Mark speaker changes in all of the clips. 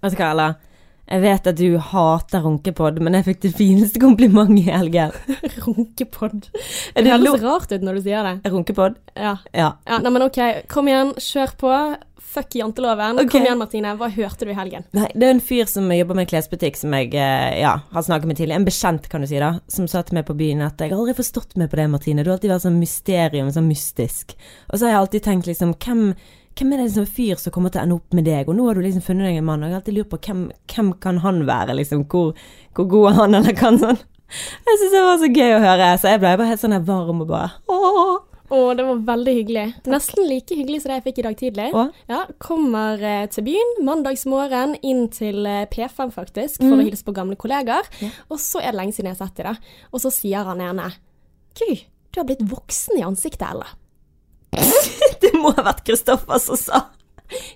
Speaker 1: Vet du hva, Ella? Jeg vet at du hater runkepod, men jeg fikk det fineste komplimentet i helgen.
Speaker 2: Runkepod. Det høres rart ut når du sier det.
Speaker 1: Runkepod?
Speaker 2: Ja.
Speaker 1: Ja.
Speaker 2: ja nei, men OK, kom igjen, kjør på. Fuck janteloven.
Speaker 1: Okay.
Speaker 2: Kom igjen, Martine. Hva hørte du i helgen?
Speaker 1: Nei, det er en fyr som jobber med en klesbutikk som jeg eh, ja, har snakket med tidligere. En bekjent, kan du si, da. Som sa til meg på byen at jeg har aldri forstått meg på det, Martine. Du har alltid vært sånn mysterium, sånn mystisk. Og så har jeg alltid tenkt liksom hvem, hvem er det som fyr som kommer til å ende opp med deg? Og nå har du liksom funnet deg en mann, og jeg har alltid lurt på hvem, hvem kan han være, liksom? Hvor, hvor god er han, eller kan sånn? Jeg syns det var så gøy å høre, så jeg ble bare helt sånn varm og bare åh.
Speaker 2: Å, det var veldig hyggelig. Nesten like hyggelig som det jeg fikk i dag tidlig.
Speaker 1: Å?
Speaker 2: Ja, Kommer eh, til byen mandagsmorgen, inn til eh, P5 faktisk, for
Speaker 1: Mm.
Speaker 2: å hilse på gamle kollegaer.
Speaker 1: Ja.
Speaker 2: Og så er det lenge siden jeg har sett dem, da. Og så sier han ene Gud, du har blitt voksen i ansiktet, Ella.
Speaker 1: Det må ha vært Kristoffer som sa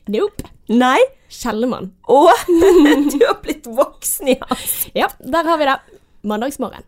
Speaker 2: Nope.
Speaker 1: Nei?
Speaker 2: Kjellemann.
Speaker 1: Å, du har blitt voksen i hans
Speaker 2: Ja, der har vi det. Mandagsmorgen.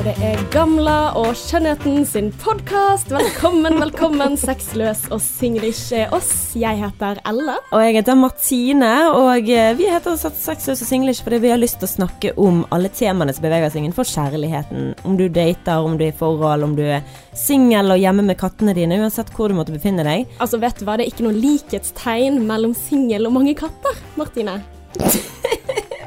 Speaker 2: Og det er Gamla og Skjønnheten sin podkast. Velkommen, velkommen, sexløs og singlish oss. Jeg heter Ella.
Speaker 1: Og jeg heter Martine, og eh, vi heter Sexløs og singlish fordi vi har lyst til å snakke om alle temaene som beveger seg innenfor kjærligheten. Om du dater, om du er i forhold, om du er singel og hjemme med kattene dine, uansett hvor du måtte befinne deg.
Speaker 2: Altså, vet du hva, det er ikke noe likhetstegn mellom singel og mange katter, Martine.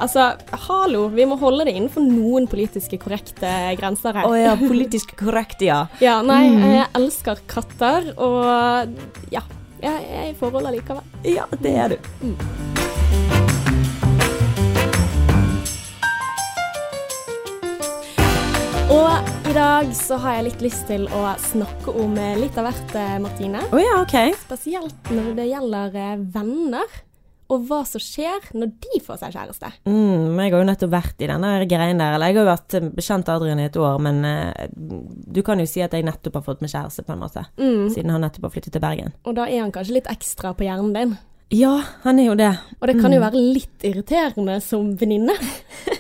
Speaker 2: Altså, hallo, vi må holde det innenfor noen politiske korrekte grenser her.
Speaker 1: Å ja, politisk korrekt, ja.
Speaker 2: Ja, nei, jeg elsker katter, og ja, jeg er i forhold allikevel.
Speaker 1: Ja, det er du.
Speaker 2: Og i dag så har jeg litt lyst til å snakke om litt av hvert, eh, Martine.
Speaker 1: Oh ja, ok.
Speaker 2: Spesielt når det gjelder eh, venner, og hva som skjer når de får seg kjæreste.
Speaker 1: Mm, jeg har jo nettopp vært i denne greien der. Eller jeg har jo vært bekjent bekjent Adrian i et år, men uh, du kan jo si at jeg nettopp har fått meg kjæreste, på en måte.
Speaker 2: Mm.
Speaker 1: Siden han nettopp har flyttet til Bergen.
Speaker 2: Og da er han kanskje litt ekstra på hjernen din.
Speaker 1: Ja, han er jo det.
Speaker 2: Og det kan jo være litt irriterende som venninne.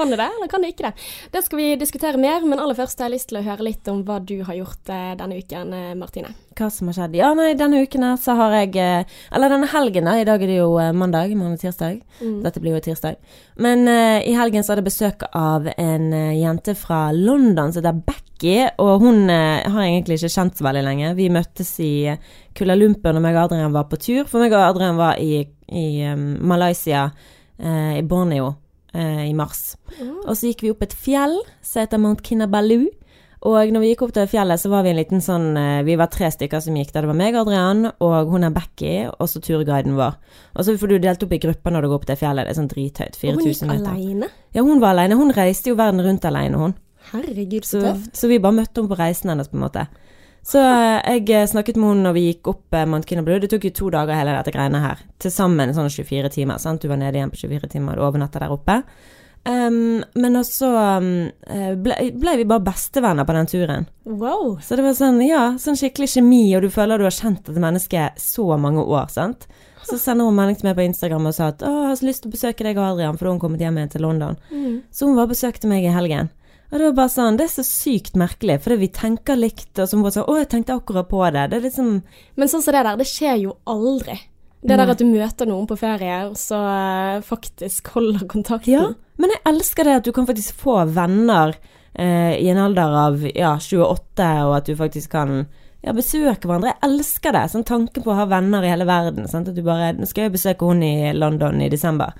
Speaker 2: Kan det det, eller kan det ikke det? Det skal vi diskutere mer, men aller først har jeg lyst til å høre litt om hva du har gjort eh, denne uken, eh, Martine.
Speaker 1: Hva som har skjedd? Ja, nei, denne uken her så har jeg eh, Eller denne helgen, da. I dag er det jo mandag. Mandag og tirsdag. Dette blir jo tirsdag. Men uh, i helgen så hadde jeg besøk av en jente fra London som heter Becky. Og hun eh, har egentlig ikke kjent så veldig lenge. Vi møttes i Kuala Lumpur når meg og Adrian var på tur. For meg og Adrian var i, i um, Malaysia, eh, i Borneo, eh, i mars. Og så gikk vi opp et fjell som heter Mount Kinabalu. Og når vi gikk opp til fjellet, så var vi en liten sånn eh, Vi var tre stykker som gikk der. Det var meg, Adrian, og hun er Becky, og så turguiden vår. Og så får du delt opp i grupper når du går opp til fjellet. Det er sånn drithøyt. 4000 meter.
Speaker 2: Og hun gikk
Speaker 1: 4000
Speaker 2: aleine.
Speaker 1: Ja, hun var alene. Hun reiste jo verden rundt alene, hun.
Speaker 2: Herregud, så
Speaker 1: Så,
Speaker 2: tøft.
Speaker 1: så vi bare møtte henne på reisen hennes, på en måte. Så eh, jeg eh, snakket med henne når vi gikk opp eh, Mount Kinabalu. Det tok jo to dager hele dette greiene her. Til sammen sånn 24 timer. sant? Du var nede igjen på 24 timer, du overnatta der oppe. Um, men også eh, ble, ble vi bare bestevenner på den turen.
Speaker 2: Wow.
Speaker 1: Så det var sånn, ja, sånn skikkelig kjemi, og du føler du har kjent dette mennesket så mange år, sant? Så sender hun melding til meg på Instagram og sa at å, jeg har så lyst til å besøke deg og Adrian, for da har hun kommet hjem igjen til London.
Speaker 2: Mm.
Speaker 1: Så hun var og besøkte meg i helgen. Og det var bare sånn, det er så sykt merkelig, for vi tenker likt, og så må sånn, å, jeg tenkte akkurat på det. Det er liksom,
Speaker 2: Men sånn som det der, det skjer jo aldri. Det der at du møter noen på ferie, og så eh, faktisk holder kontakten.
Speaker 1: ja, men jeg elsker det at du kan faktisk få venner eh, i en alder av, ja, 28, og at du faktisk kan ja, besøke hverandre. Jeg elsker det. Sånn tanken på å ha venner i hele verden. Sant? At du bare Nå skal jeg besøke hun i London i desember.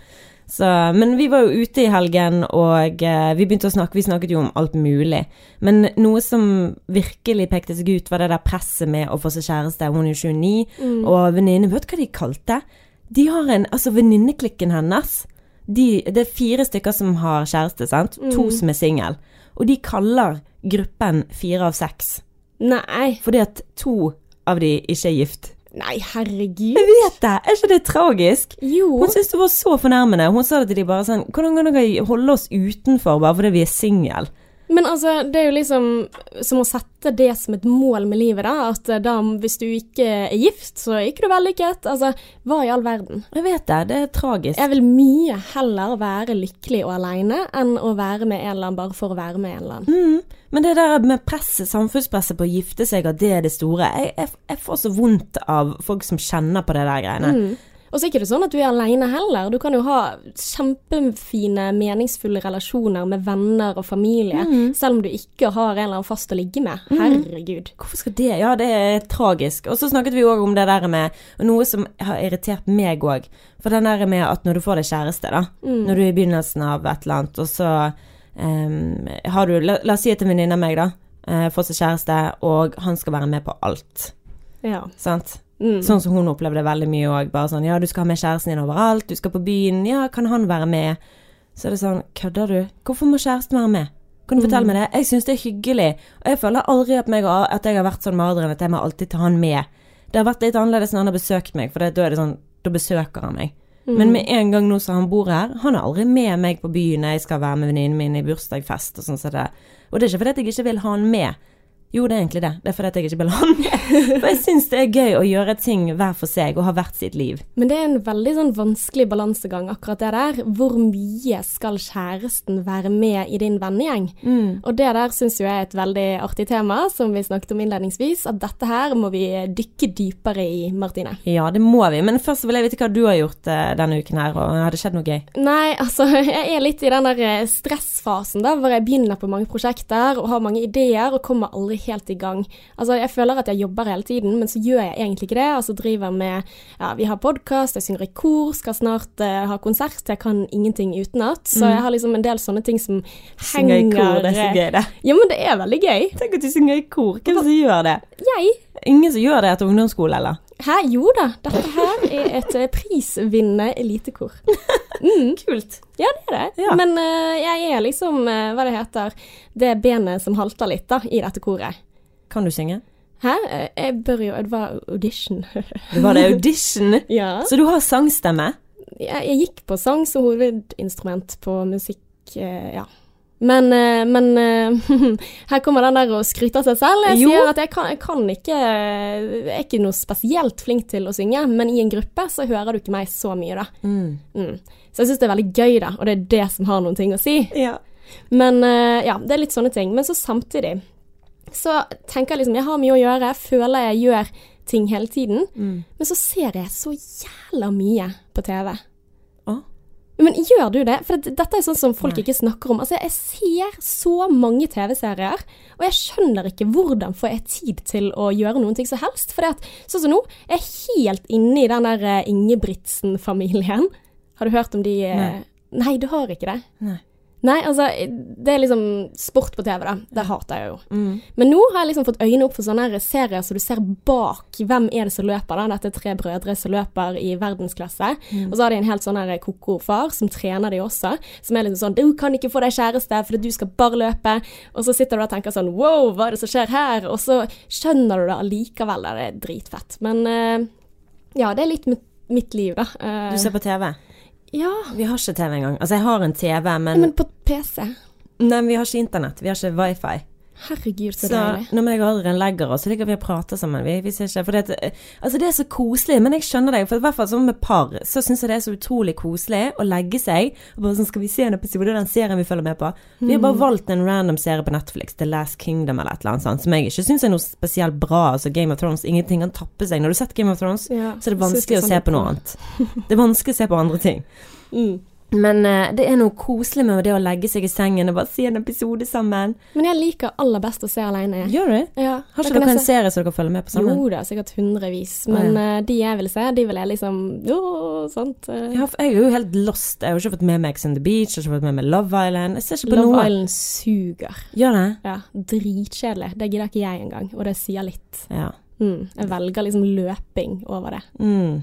Speaker 1: Så, men vi var jo ute i helgen, og eh, vi begynte å snakke Vi snakket jo om alt mulig. Men noe som virkelig pekte seg ut, var det der presset med å få seg kjæreste. Hun er jo 29, og venninne Vet du hva de kalte? De har en Altså, venninneklikken hennes de, Det er fire stykker som har kjæreste, sant? To som er singel. Og de kaller gruppen fire av seks.
Speaker 2: Nei.
Speaker 1: Fordi at to av de ikke er gift.
Speaker 2: Nei, herregud.
Speaker 1: Jeg vet det! Er ikke det tragisk?
Speaker 2: Jo.
Speaker 1: Hun syntes det var så fornærmende. Hun sa det til de bare sånn Hvordan kan dere holde oss utenfor bare fordi vi er single?
Speaker 2: Men altså, det er jo liksom som å sette det som et mål med livet, da. At eh, da, hvis du ikke er gift, så er ikke du vellykket. Altså, hva i all verden?
Speaker 1: Jeg vet det, det er tragisk.
Speaker 2: Jeg vil mye heller være lykkelig og aleine enn å være med en eller annen bare for å være med en eller annen.
Speaker 1: Mm. Men det der med presset, samfunnspresset på å gifte seg, at det er det store Jeg, jeg, jeg får så vondt av folk som kjenner på det der greiene.
Speaker 2: Mm. Og så er ikke det sånn at du er aleine heller. Du kan jo ha kjempefine, meningsfulle relasjoner med venner og familie,
Speaker 1: Mm.
Speaker 2: selv om du ikke har en eller annen fast å ligge med. Herregud.
Speaker 1: Hvorfor skal det Ja, det er tragisk. Og så snakket vi òg om det der med noe som har irritert meg òg. For den der med at når du får deg kjæreste, da. Når du er i begynnelsen av et eller annet, og så um, har du La, la oss si at en venninne av meg, da, uh, får seg kjæreste, og han skal være med på alt.
Speaker 2: Ja.
Speaker 1: Sant?
Speaker 2: Mm.
Speaker 1: Sånn som hun opplevde veldig mye òg. Bare sånn ja, du skal ha med kjæresten din overalt, du skal på byen, ja, kan han være med? Så er det sånn, kødder du? Hvorfor må kjæresten være med? Kan du fortelle meg det? Jeg syns det er hyggelig. Og jeg føler aldri at, meg, at jeg har vært sånn marderen at jeg må alltid ta han med. Det har vært litt annerledes når han har besøkt meg, for det, da er det sånn, da besøker han meg. Men med en gang nå som han bor her, han er aldri med meg på byen når jeg skal være med venninnen min i bursdagsfest og sånn som det. Og det er ikke fordi jeg ikke vil ha han med. Jo, det er egentlig det. Det er fordi jeg ikke ha han. For jeg syns det er gøy å gjøre ting hver for seg og ha hvert sitt liv.
Speaker 2: Men det er en veldig sånn vanskelig balansegang, akkurat det der. Hvor mye skal kjæresten være med i din vennegjeng? Og det der syns jo jeg er et veldig artig tema, som vi snakket om innledningsvis. At dette her må vi dykke dypere i, Martine.
Speaker 1: Ja, det må vi. Men først vil jeg vite hva du har gjort eh, denne uken her, og har det skjedd noe gøy?
Speaker 2: Nei, altså jeg er litt i den der eh, stressfasen da, hvor jeg begynner på mange prosjekter og har mange ideer og kommer aldri helt i gang. Altså jeg føler at jeg jobber hele tiden, men så gjør jeg egentlig ikke det. Altså driver med Ja, vi har podkast, jeg synger i kor, skal snart uh, ha konsert. Jeg kan ingenting utenat. Så jeg har liksom en del sånne ting som
Speaker 1: Synger i kor, det er så gøy, det.
Speaker 2: Ja, men det er veldig gøy.
Speaker 1: Tenk at du synger i kor. Hvem det som gjør det?
Speaker 2: Jeg
Speaker 1: Ingen som gjør det etter ungdomsskole, eller?
Speaker 2: Hæ, jo da. Dette her er et eh, prisvinnende elitekor.
Speaker 1: Kult.
Speaker 2: Ja, det er det.
Speaker 1: Ja.
Speaker 2: Men uh, jeg er liksom, uh, hva det heter, det benet som halter litt da, i dette koret.
Speaker 1: Kan du synge?
Speaker 2: Hæ? Jeg bør jo Det var audition.
Speaker 1: Det var det audition.
Speaker 2: ja.
Speaker 1: Så du har sangstemme?
Speaker 2: Jeg, jeg gikk på sang som hovedinstrument på musikk, uh, ja. Men, eh, men eh, her kommer den der å skryte av seg selv. Jeg
Speaker 1: Jo.
Speaker 2: sier at jeg kan, jeg kan ikke Jeg er ikke noe spesielt flink til å synge, men i en gruppe så hører du ikke meg så mye, da.
Speaker 1: Mm.
Speaker 2: Mm. Så jeg syns det er veldig gøy, da, og det er det som har noen ting å si.
Speaker 1: Ja.
Speaker 2: Men eh, ja, det er litt sånne ting. Men så samtidig så tenker jeg liksom Jeg har mye å gjøre, jeg føler jeg gjør ting hele tiden.
Speaker 1: Mm.
Speaker 2: Men så ser jeg så jævla mye på TV. Men gjør du det? For dette er sånn som folk
Speaker 1: Nei.
Speaker 2: ikke snakker om. Altså, jeg ser så mange TV-serier, og jeg skjønner ikke hvordan får jeg tid til å gjøre noen ting som helst. For sånn som nå, jeg er helt inne i den der eh, Ingebrigtsen-familien. Har du hørt om de eh,
Speaker 1: Nei.
Speaker 2: Nei, du har ikke det.
Speaker 1: Nei.
Speaker 2: Nei, altså, det er liksom sport på TV, da. Det hater jeg jo.
Speaker 1: Mm.
Speaker 2: Men nå har jeg liksom fått øynene opp for sånne serier så du ser bak hvem er det som løper. da. Dette er tre brødre som løper i verdensklasse. Og så har de en helt sånn koko far som trener de også. Som er liksom sånn 'Du kan ikke få deg kjæreste fordi du skal bare løpe.' Og så sitter du og tenker sånn 'Wow, hva er det som skjer her?' Og så skjønner du det allikevel. Det er dritfett. Men eh, ja, det er litt mitt, liv, da. Eh,
Speaker 1: Du ser på TV?
Speaker 2: Ja,
Speaker 1: Vi har ikke TV engang. Altså, jeg har en TV, men,
Speaker 2: men på PC.
Speaker 1: Nei, men vi har ikke internett. Vi har ikke wifi.
Speaker 2: Herregud, så,
Speaker 1: Så
Speaker 2: deilig.
Speaker 1: når meg og Adrian legger oss, så ligger vi og prater sammen. Vi, vi ikke, det, altså det er så koselig, men jeg skjønner deg. For i hvert fall sånn med par, så syns jeg det er så utrolig koselig å legge seg og bare sånn Skal vi se en episode av den serien vi følger med på? Vi har bare valgt en random serie på Netflix, The Last Kingdom eller et eller annet sånt, som jeg ikke syns er noe spesielt bra. Altså Game of Thrones, ingenting kan tappe seg. Når du har sett Game of Thrones,
Speaker 2: Ja,
Speaker 1: så er det vanskelig å
Speaker 2: sånn
Speaker 1: se på noe annet. Det er vanskelig å se på andre ting.
Speaker 2: Mm.
Speaker 1: Men eh, det er noe koselig med det å legge seg i sengen og bare se en episode sammen.
Speaker 2: Men jeg liker aller best å se alene.
Speaker 1: Gjør du?
Speaker 2: Ja,
Speaker 1: Har ikke dere en
Speaker 2: se-
Speaker 1: serie som dere følger med på sammen?
Speaker 2: Jo da, sikkert hundrevis. Men eh, de jeg vil se, de vil jeg liksom Å, sant. eh.
Speaker 1: Ja, jeg er jo helt lost. Jeg har ikke fått med meg Ex on the Beach, jeg har ikke fått med meg Love Island. Jeg ser ikke på
Speaker 2: Love
Speaker 1: noe.
Speaker 2: Island suger.
Speaker 1: Gjør det?
Speaker 2: Ja, dritkjedelig. Det gidder ikke jeg engang, og det sier litt.
Speaker 1: Ja.
Speaker 2: Mm, jeg velger liksom løping over det.
Speaker 1: Mm.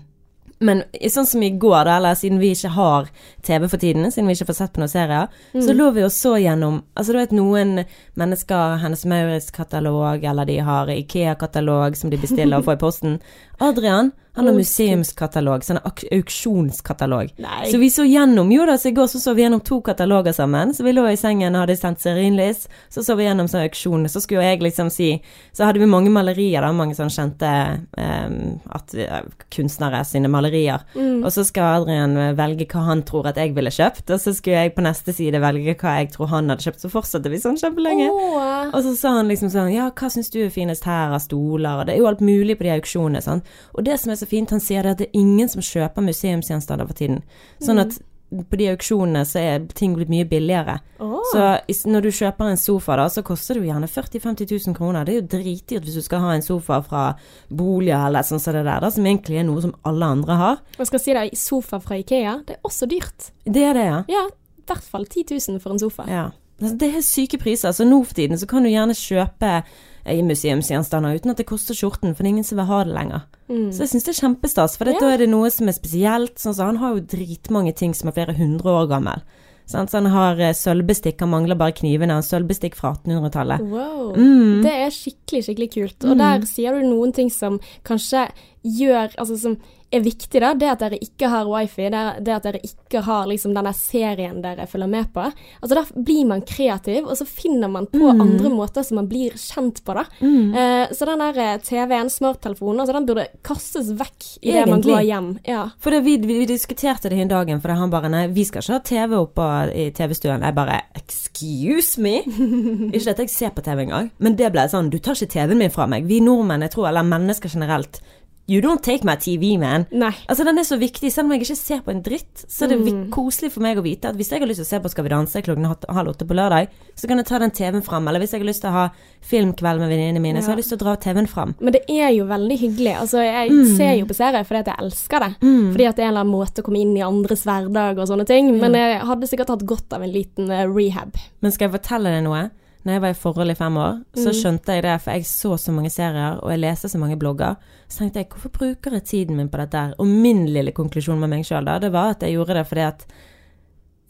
Speaker 1: Men sånn som i går, da, eller siden vi ikke har TV for tiden, siden vi ikke får sett på noen serier, så lå vi og så gjennom Altså du vet noen mennesker Hennes Maurits-katalog, eller de har Ikea-katalog som de bestiller og får i posten. Adrian, Han har museumskatalog, sånn auksjonskatalog.
Speaker 2: Nei.
Speaker 1: Så vi så gjennom, jo da, så i går så så vi gjennom to kataloger sammen. Så vi lå i sengen og hadde sendt stearinlys, så så vi gjennom sånn auksjon. Så skulle jeg liksom si Så hadde vi mange malerier, da, mange sånn kjente um, at, eh, kunstnere sine malerier.
Speaker 2: Mm.
Speaker 1: Og så skal Adrian velge hva han tror at jeg ville kjøpt, og så skulle jeg på neste side velge hva jeg tror han hadde kjøpt. Så fortsatte vi sånn kjempelenge.
Speaker 2: Oh.
Speaker 1: Og så sa han liksom sånn Ja, hva syns du er finest her av stoler? Og det er jo alt mulig på de auksjonene, sant. Og det som er så fint, han sier det at det er ingen som kjøper museumsgjenstander for tiden. Sånn at på de auksjonene så er ting blitt mye billigere.
Speaker 2: Oh.
Speaker 1: Så når du kjøper en sofa, da, så koster det jo gjerne 40 000-50 000 kroner. Det er jo dritdyrt hvis du skal ha en sofa fra Bolia eller sånn som det der, da, som egentlig er noe som alle andre har.
Speaker 2: Jeg skal si deg, sofa fra Ikea, det er også dyrt.
Speaker 1: Det er det, ja.
Speaker 2: Ja, i hvert fall 10 000 for en sofa.
Speaker 1: Ja. Altså, Det er syke priser. Så nå for tiden så kan du gjerne kjøpe eh, museumsgjenstander uten at det koster skjorten, for det er ingen som vil ha det lenger.
Speaker 2: Mm.
Speaker 1: Så jeg syns det er kjempestas, for
Speaker 2: Ja.
Speaker 1: da er det noe som er spesielt. Sånn så Han har jo dritmange ting som er flere hundre år gammel. Så han har eh, sølvbestikk, han mangler bare knivene. Han sølvbestikk fra 1800-tallet.
Speaker 2: Wow.
Speaker 1: Mm.
Speaker 2: Det er skikkelig, skikkelig kult. Og der sier du noen ting som kanskje gjør Altså som er viktig, da. Det at dere ikke har wifi, det, det at dere ikke har liksom denne serien dere følger med på. Altså Da blir man kreativ, og så finner man på andre måter som man blir kjent på, da. Eh, så den der eh, TV-en, smarttelefonen, altså den burde kastes vekk idet man går hjem. Ja.
Speaker 1: For det, vi, vi, diskuterte det en dagen, for han bare Nei, vi skal ikke ha TV oppe i TV-stuen. Jeg bare Excuse me? ikke at jeg ser på TV engang, men det ble sånn Du tar ikke TV-en min fra meg. Vi nordmenn, jeg tror, eller mennesker generelt You don't take my TV, man.
Speaker 2: Nei.
Speaker 1: Altså, den er så viktig. Selv om jeg ikke ser på en dritt, så er det mm. koselig for meg å vite at hvis jeg har lyst til å se på Skal vi danse klokken halv åtte på lørdag, så kan jeg ta den TV-en fram. Eller hvis jeg har lyst til å ha filmkveld med venninnene mine, så har jeg lyst til å dra TV-en fram.
Speaker 2: Men det er jo veldig hyggelig. Altså, jeg
Speaker 1: Mm.
Speaker 2: ser jo på serier fordi at jeg elsker det. Fordi at det er en eller annen måte å komme inn i andres hverdag og sånne ting. Men jeg hadde sikkert hatt godt av en liten eh, rehab.
Speaker 1: Men skal jeg fortelle deg noe? Når jeg var i forhold i fem år, så skjønte jeg det, for jeg så så mange serier, og jeg leste så mange blogger. Så tenkte jeg, hvorfor bruker jeg tiden min på dette her? Og min lille konklusjon med meg sjøl, da, det var at jeg gjorde det fordi at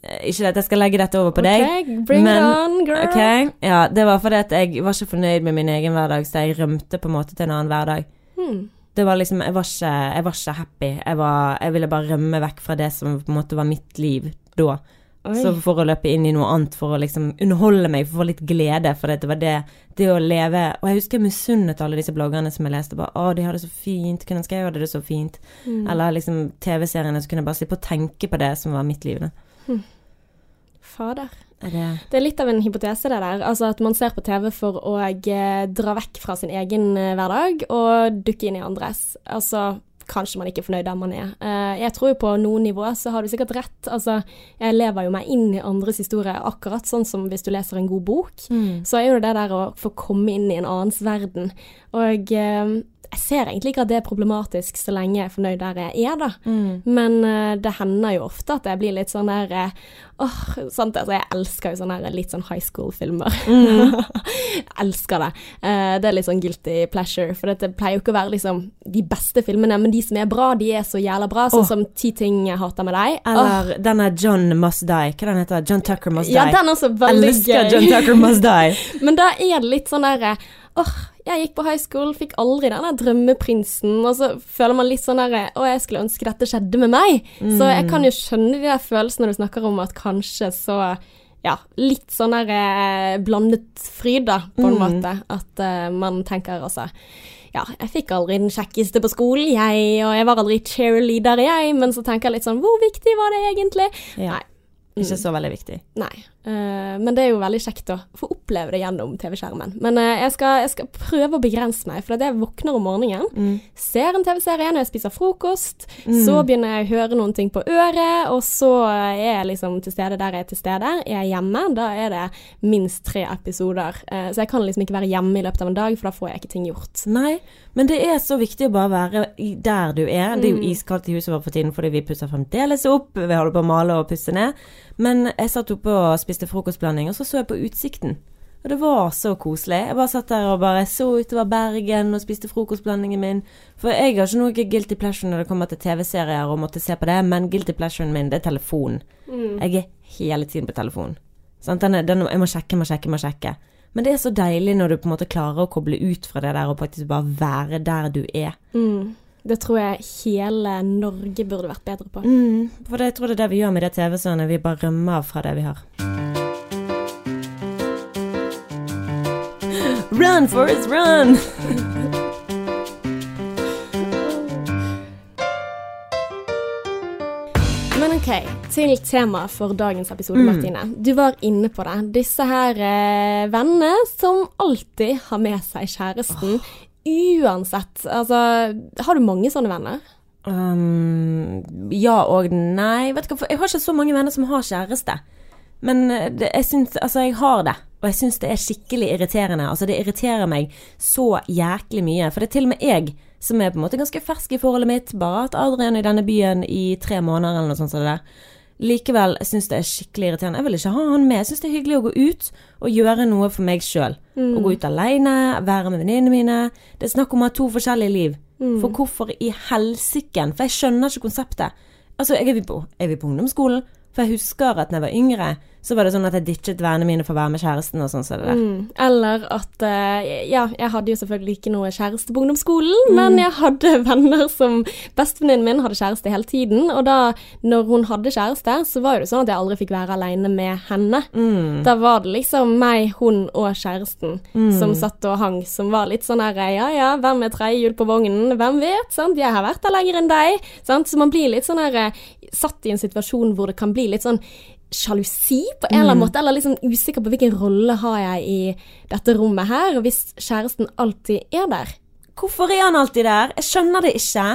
Speaker 1: eh, Ikke at jeg skal legge dette over på deg,
Speaker 2: Ok, bring
Speaker 1: men-
Speaker 2: it on, girl.
Speaker 1: Okay, ja, det var fordi at jeg var ikke fornøyd med min egen hverdag, så jeg rømte på en måte til en annen hverdag.
Speaker 2: Hmm.
Speaker 1: Det var liksom, jeg var ikke, jeg var ikke happy. Jeg, var, jeg ville bare rømme vekk fra det som på en måte var mitt liv da. Så for å løpe inn i noe annet, for å liksom underholde meg, for å få litt glede, for det var det, det å leve Og jeg husker jeg misunnet alle disse bloggerne som jeg leste, bare å, de har det så fint, kunne ønske jeg hadde det så fint.
Speaker 2: Mm.
Speaker 1: Eller liksom TV-seriene, så kunne jeg bare slippe å tenke på det som var mitt liv. Da.
Speaker 2: Fader.
Speaker 1: Er det
Speaker 2: Det er litt av en hypotese, det der. Altså at man ser på TV for å eh, dra vekk fra sin egen eh, hverdag og dukke inn i andres. Altså kanskje man ikke er fornøyd der man er. Eh, jeg tror jo på noen nivå så har du sikkert rett. Altså, jeg lever jo meg inn i andres historie, akkurat sånn som hvis du leser en god bok. Så er jo det der å få komme inn i en annens verden. Og eh, jeg ser egentlig ikke at det er problematisk så lenge jeg er fornøyd der jeg er, da. Men uh, det hender jo ofte at jeg blir litt sånn der eh, Åh, sant, altså jeg elsker jo sånne der, litt sånn high school-filmer. Mm. elsker det. Uh, det er litt sånn guilty pleasure, for det pleier jo ikke å være liksom de beste filmene, men de som er bra, de er så jævla bra, sånn
Speaker 1: oh.
Speaker 2: som Ti ting jeg hater med deg. Eller
Speaker 1: Eller denne John Must Die. Hva den heter John Tucker Must Die.
Speaker 2: ja, den er også veldig
Speaker 1: Elsker
Speaker 2: gøy.
Speaker 1: John Tucker Must Die.
Speaker 2: Men da er det litt sånn derre Åh, jeg gikk på high school, fikk aldri den der drømmeprinsen, og så føler man litt sånn derre Å, jeg skulle ønske dette skjedde med meg. Så jeg kan jo skjønne de der følelsene når du snakker om at kanskje så ja, litt sånn der eh, blandet fryd, da, på en måte. At eh, man tenker altså ja, jeg fikk aldri den kjekkeste på skolen, jeg, og jeg var aldri cheerleader, jeg, men så tenker jeg litt sånn, hvor viktig var det egentlig?
Speaker 1: Ja.
Speaker 2: Nei.
Speaker 1: Ikke så veldig viktig.
Speaker 2: Nei, men det er jo veldig kjekt å få oppleve det gjennom TV-skjermen. Men eh, jeg, skal, jeg skal prøve å begrense meg, for at jeg våkner om morgenen,
Speaker 1: Mm.
Speaker 2: ser en TV-serie når jeg spiser frokost, så begynner jeg å høre noen ting på øret, og så er jeg liksom til stede der jeg er til stede. Er jeg hjemme, da er det minst tre episoder. Eh, så jeg kan liksom ikke være hjemme i løpet av en dag, for da får jeg ikke ting gjort.
Speaker 1: Nei, men det er så viktig å bare være der du er. Det er jo iskaldt i huset vårt for tiden fordi vi pusser fremdeles opp. Vi holder på å male og pusse ned. Men jeg satt oppe og spiste frokostblanding, og så så jeg på utsikten. Og det var så koselig. Jeg bare satt der og bare så utover Bergen og spiste frokostblandingen min. For jeg har ikke noe guilty pleasure når det kommer til TV-serier og måtte se på det, men guilty pleasuren min, det er telefonen. Jeg er hele tiden på telefonen. Sant? Den er, den, jeg må sjekke, må sjekke, må sjekke. Men det er så deilig når du på en måte klarer å koble ut fra det der og faktisk bare være der du er.
Speaker 2: Mm. Det tror jeg hele Norge burde vært bedre på.
Speaker 1: Mm, for det, jeg tror det er det vi gjør med det TV-søene. Vi bare rømmer fra det vi har. Run, Forest, run!
Speaker 2: Men OK, til temaet for dagens episode,
Speaker 1: Mm.
Speaker 2: Martine. Du var inne på det. Disse her eh, vennene som alltid har med seg kjæresten. Uansett. Altså, har du mange sånne venner?
Speaker 1: Um, ja og nei. Vet du hva, jeg har ikke så mange venner som har kjæreste. Men eh, det, jeg syns Altså, jeg har det. Og jeg syns det er skikkelig irriterende. Altså, det irriterer meg så jæklig mye. For det er til og med jeg som er på en måte ganske fersk i forholdet mitt. Bare at Adrian i denne byen i tre måneder eller noe sånt som det der. Likevel syns det er skikkelig irriterende. Jeg vil ikke ha han med. Jeg syns det er hyggelig å gå ut og gjøre noe for meg sjøl. Å gå ut alene, være med venninnene mine. Det er snakk om å ha to forskjellige liv. For hvorfor i helsiken? For jeg skjønner ikke konseptet. Altså, jeg er vi på, er vi på ungdomsskolen? For jeg husker at da jeg var yngre, så var det sånn at jeg ditchet vennene mine for å være med kjæresten og sånn som det der.
Speaker 2: Mm. Eller at eh, Ja, jeg hadde jo selvfølgelig ikke noe kjæreste på ungdomsskolen, men jeg hadde venner som Bestevenninnen min hadde kjæreste hele tiden, og da når hun hadde kjæreste, så var det sånn at jeg aldri fikk være aleine med henne.
Speaker 1: Mm.
Speaker 2: Da var det liksom meg, hun og kjæresten som satt og hang, som var litt sånn her Ja ja, hvem er tredje hjul på vognen? Hvem vet? sant? Jeg har vært der lenger enn deg. Sant? Så man blir litt sånn her satt i en situasjon hvor det kan bli litt sånn sjalusi på en eller annen måte, eller liksom usikker på hvilken rolle har jeg i dette rommet her, hvis kjæresten alltid er der.
Speaker 1: Hvorfor er han alltid der? Jeg skjønner det ikke.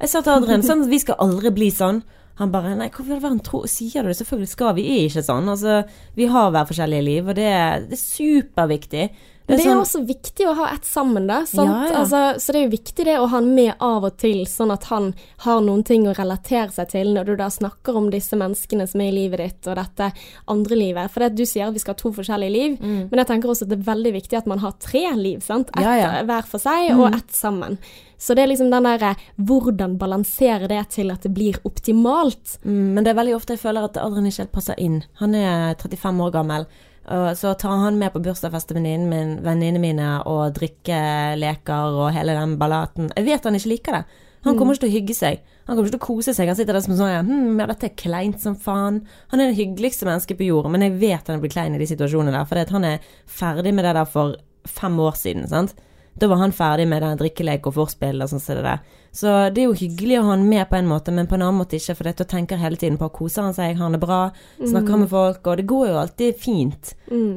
Speaker 1: Jeg sa til Adrian sånn vi skal aldri bli sånn. Han bare Nei, hvorfor det han tror Sier du det? Selvfølgelig skal vi. Vi ikke sånn. Altså, vi har hver forskjellige liv, og det, det er superviktig.
Speaker 2: Det er
Speaker 1: sånn-
Speaker 2: også viktig å ha ett sammen, da.
Speaker 1: Ja, ja.
Speaker 2: Altså, så det er jo viktig det å ha han med av og til, sånn at han har noen ting å relatere seg til når du da snakker om disse menneskene som er i livet ditt, og dette andre livet. For det, du sier at vi skal ha to forskjellige liv, men jeg tenker også at det er veldig viktig at man har tre liv, sant? Ett
Speaker 1: Mm. Ja,
Speaker 2: hver for seg, og ett sammen. Så det er liksom den derre hvordan balansere det til at det blir optimalt.
Speaker 1: Mm, Men det er veldig ofte jeg føler at Adrian ikke helt passer inn. Han er 35 år gammel. Og Så tar han med på bursdagsfest til venninnen min- venninnene mine og drikkeleker og hele den ballaten. Jeg vet han ikke liker det. Han kommer ikke til å hygge seg. Han kommer ikke til å kose seg. Han sitter der som sånn hm, ja, dette er kleint som faen. Han er det hyggeligste mennesket på jorden, men jeg vet han blir klein i de situasjonene der. For han er ferdig med det der for fem år siden, sant. Da var han ferdig med den drikkelek og forspill og sånn som det der. Så det er jo hyggelig å ha han med på en måte, men på en annen måte ikke, for da tenker hele tiden på koser han seg, har han det bra, snakker mm. med folk, og det går jo alltid fint.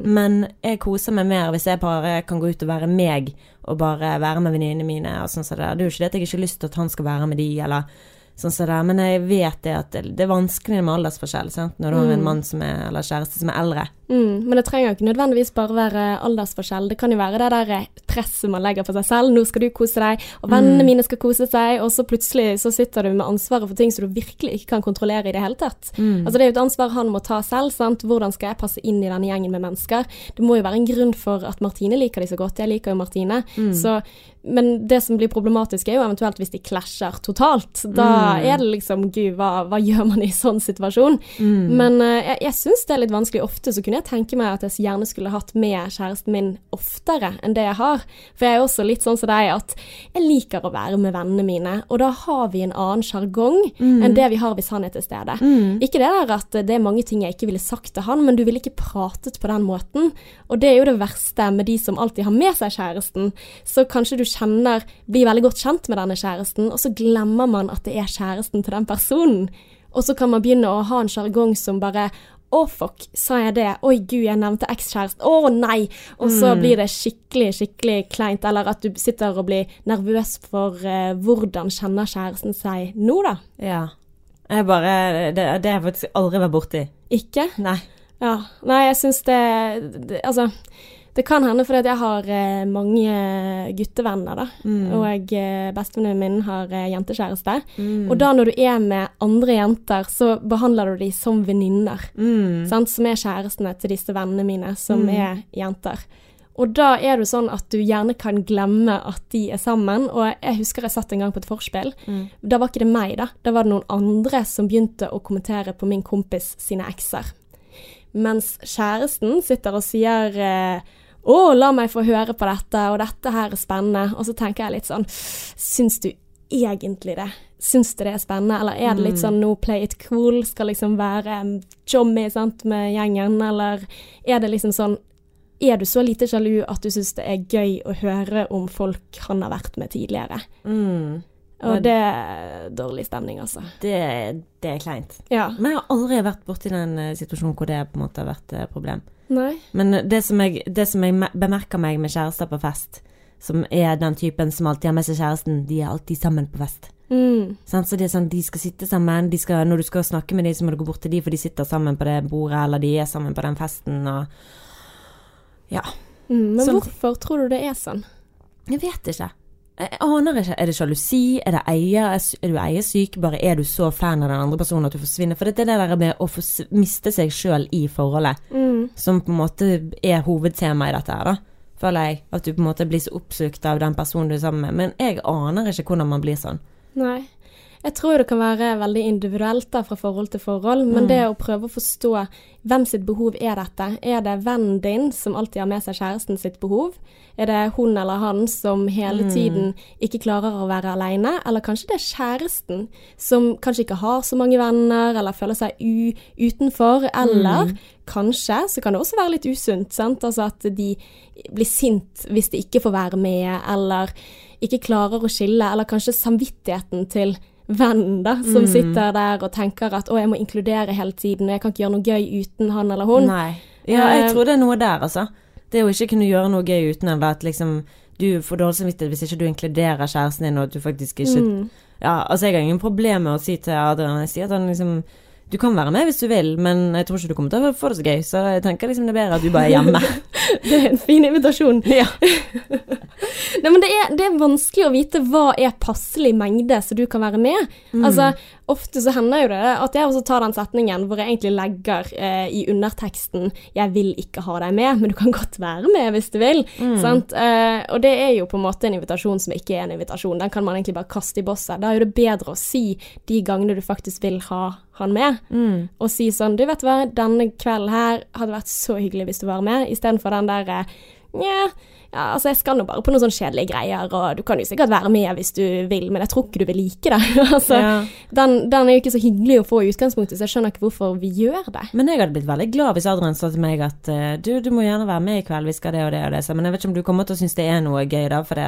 Speaker 1: Men jeg koser meg mer hvis jeg bare kan gå ut og være meg, og bare være med venninnene mine og sånn som det der. Det er jo ikke det at jeg ikke har lyst til at han skal være med de, eller sånn som det der, men jeg vet det at det, det er vanskelig med aldersforskjell, sant, når du har en mann som er, eller kjæreste som er eldre.
Speaker 2: Mm, men det trenger jo ikke nødvendigvis bare være aldersforskjell. Det kan jo være det der presset man legger på seg selv. Nå skal du kose deg, og vennene mine skal kose seg, og så plutselig så sitter du med ansvaret for ting som du virkelig ikke kan kontrollere i det hele tatt. Altså Det er jo et ansvar han må ta selv. sant? Hvordan skal jeg passe inn i denne gjengen med mennesker? Det må jo være en grunn for at Martine liker de så godt. Jeg liker jo Martine. Så, men det som blir problematisk, er jo eventuelt hvis de klasjer totalt. Da er det liksom Gud, hva, hva gjør man i sånn situasjon? Men eh, jeg, jeg syns det er litt vanskelig. Ofte så kunne jeg tenke meg at jeg gjerne skulle hatt med kjæresten min oftere enn det jeg har. For jeg er også litt sånn som deg at jeg liker å være med vennene mine, og da har vi en annen sjargong enn det vi har hvis han er til stede. Ikke det der at det er mange ting jeg ikke ville sagt til han, men du ville ikke pratet på den måten. Og det er jo det verste med de som alltid har med seg kjæresten. Så kanskje du kjenner, blir veldig godt kjent med denne kjæresten, og så glemmer man at det er kjæresten til den personen. Og så kan man begynne å ha en sjargong som bare å, fuck, sa jeg det? Oi, gud, jeg nevnte ekskjæreste. Å, nei! Og så blir det skikkelig, skikkelig kleint. Eller at du sitter og blir nervøs for uh, hvordan kjenner kjæresten seg nå, da?
Speaker 1: Ja. Jeg bare Det, det har jeg faktisk aldri vært borti.
Speaker 2: Ikke?
Speaker 1: Nei.
Speaker 2: Ja. Nei, jeg syns det, det Altså, det kan hende fordi jeg har eh, mange guttevenner, da. Og eh, bestevenninnen min har eh, jentekjæreste. Og da når du er med andre jenter, så behandler du dem som venninner.
Speaker 1: Mm.
Speaker 2: Som er kjærestene til disse vennene mine, som er jenter. Og da er det sånn at du gjerne kan glemme at de er sammen. Og jeg husker jeg satt en gang på et forspill. Da var ikke det meg, da. Da var det noen andre som begynte å kommentere på min kompis sine ekser. Mens kjæresten sitter og sier eh, å, la meg få høre på dette, og dette her er spennende. Og så tenker jeg litt sånn Syns du egentlig det? Syns du det er spennende, eller er det litt sånn no play it cool, skal liksom være jommy sant, med gjengen, eller er det liksom sånn er du så lite sjalu at du syns det er gøy å høre om folk han har vært med tidligere?
Speaker 1: Mm.
Speaker 2: Og det er dårlig stemning, altså.
Speaker 1: Det, det er kleint.
Speaker 2: Ja.
Speaker 1: Men jeg har aldri vært borti den eh, situasjonen hvor det på en måte har vært et problem.
Speaker 2: Nei.
Speaker 1: Men det som jeg, det som jeg bemerker meg med kjærester på fest, som er den typen som alltid har med seg kjæresten, de er alltid sammen på fest.
Speaker 2: Mm.
Speaker 1: Så det er sånn, De skal sitte sammen, de skal, når du skal snakke med dem, så må du gå bort til dem, for de sitter sammen på det bordet, eller de er sammen på den festen. Og ja,
Speaker 2: Mm. Men
Speaker 1: Sånn-
Speaker 2: hvorfor tror du det er sånn?
Speaker 1: jeg vet ikke. Jeg aner ikke. Er det sjalusi? Er det eier? Er du eiersyk? Bare er du så fan av den andre personen at du forsvinner? For det er det der med å miste seg sjøl i forholdet
Speaker 2: Mm.
Speaker 1: som på en måte er hovedtema i dette her, da. Føler jeg. At du på en måte blir så oppslukt av den personen du er sammen med. Men jeg aner ikke hvordan man blir sånn.
Speaker 2: Nei. Jeg tror det kan være veldig individuelt da, fra forhold til forhold, men
Speaker 1: Mm.
Speaker 2: det å prøve å forstå hvem sitt behov er dette. Er det vennen din som alltid har med seg kjæresten sitt behov? Er det hun eller han som hele
Speaker 1: Mm.
Speaker 2: tiden ikke klarer å være alene? Eller kanskje det er kjæresten som kanskje ikke har så mange venner, eller føler seg utenfor? Eller
Speaker 1: Mm.
Speaker 2: kanskje så kan det også være litt usunt, sant? Altså at de blir sint hvis de ikke får være med, eller ikke klarer å skille, eller kanskje samvittigheten til vennen da, som
Speaker 1: Mm.
Speaker 2: sitter der og tenker at å, jeg må inkludere hele tiden, og jeg kan ikke gjøre noe gøy uten han eller hun.
Speaker 1: Nei. Ja, jeg
Speaker 2: Eh,
Speaker 1: tror det er noe der, altså. Det å ikke kunne gjøre noe gøy uten eller at liksom du får dårlig samvittighet hvis ikke du inkluderer kjæresten din, og at du faktisk ikke
Speaker 2: Mm.
Speaker 1: Ja, altså jeg har ingen problemer med å si til Adrian Jeg sier at han liksom Du kan være med hvis du vil, men jeg tror ikke du kommer til å få det så gøy, så jeg tenker liksom det er bedre at du bare er hjemme.
Speaker 2: Det er en fin invitasjon.
Speaker 1: ja.
Speaker 2: Nei, men det er, det er vanskelig å vite hva er passelig mengde så du kan være med.
Speaker 1: Mm.
Speaker 2: Altså, ofte så hender jo det at jeg også tar den setningen hvor jeg egentlig legger eh, i underteksten 'jeg vil ikke ha deg med, men du kan godt være med hvis du vil'.
Speaker 1: Mm.
Speaker 2: Sant? Eh, og det er jo på en måte en invitasjon som ikke er en invitasjon. Den kan man egentlig bare kaste i bosset. Da er det bedre å si de gangene du faktisk vil ha han med,
Speaker 1: Mm.
Speaker 2: og si sånn 'Du vet hva, denne kvelden her hadde vært så hyggelig hvis du var med', istedenfor den der eh, Nja, ja, altså jeg skal nå bare på noen sånne kjedelige greier, og du kan jo sikkert være med hvis du vil, men jeg tror ikke du vil like det. altså,
Speaker 1: Ja.
Speaker 2: den, den er jo ikke så hyggelig å få i utgangspunktet, så jeg skjønner ikke hvorfor vi gjør det.
Speaker 1: Men jeg hadde blitt veldig glad hvis Adrian sa til meg at eh, du, du må gjerne være med i kveld, vi skal det og det og det. Men jeg vet ikke om du kommer til å synes det er noe gøy, da. For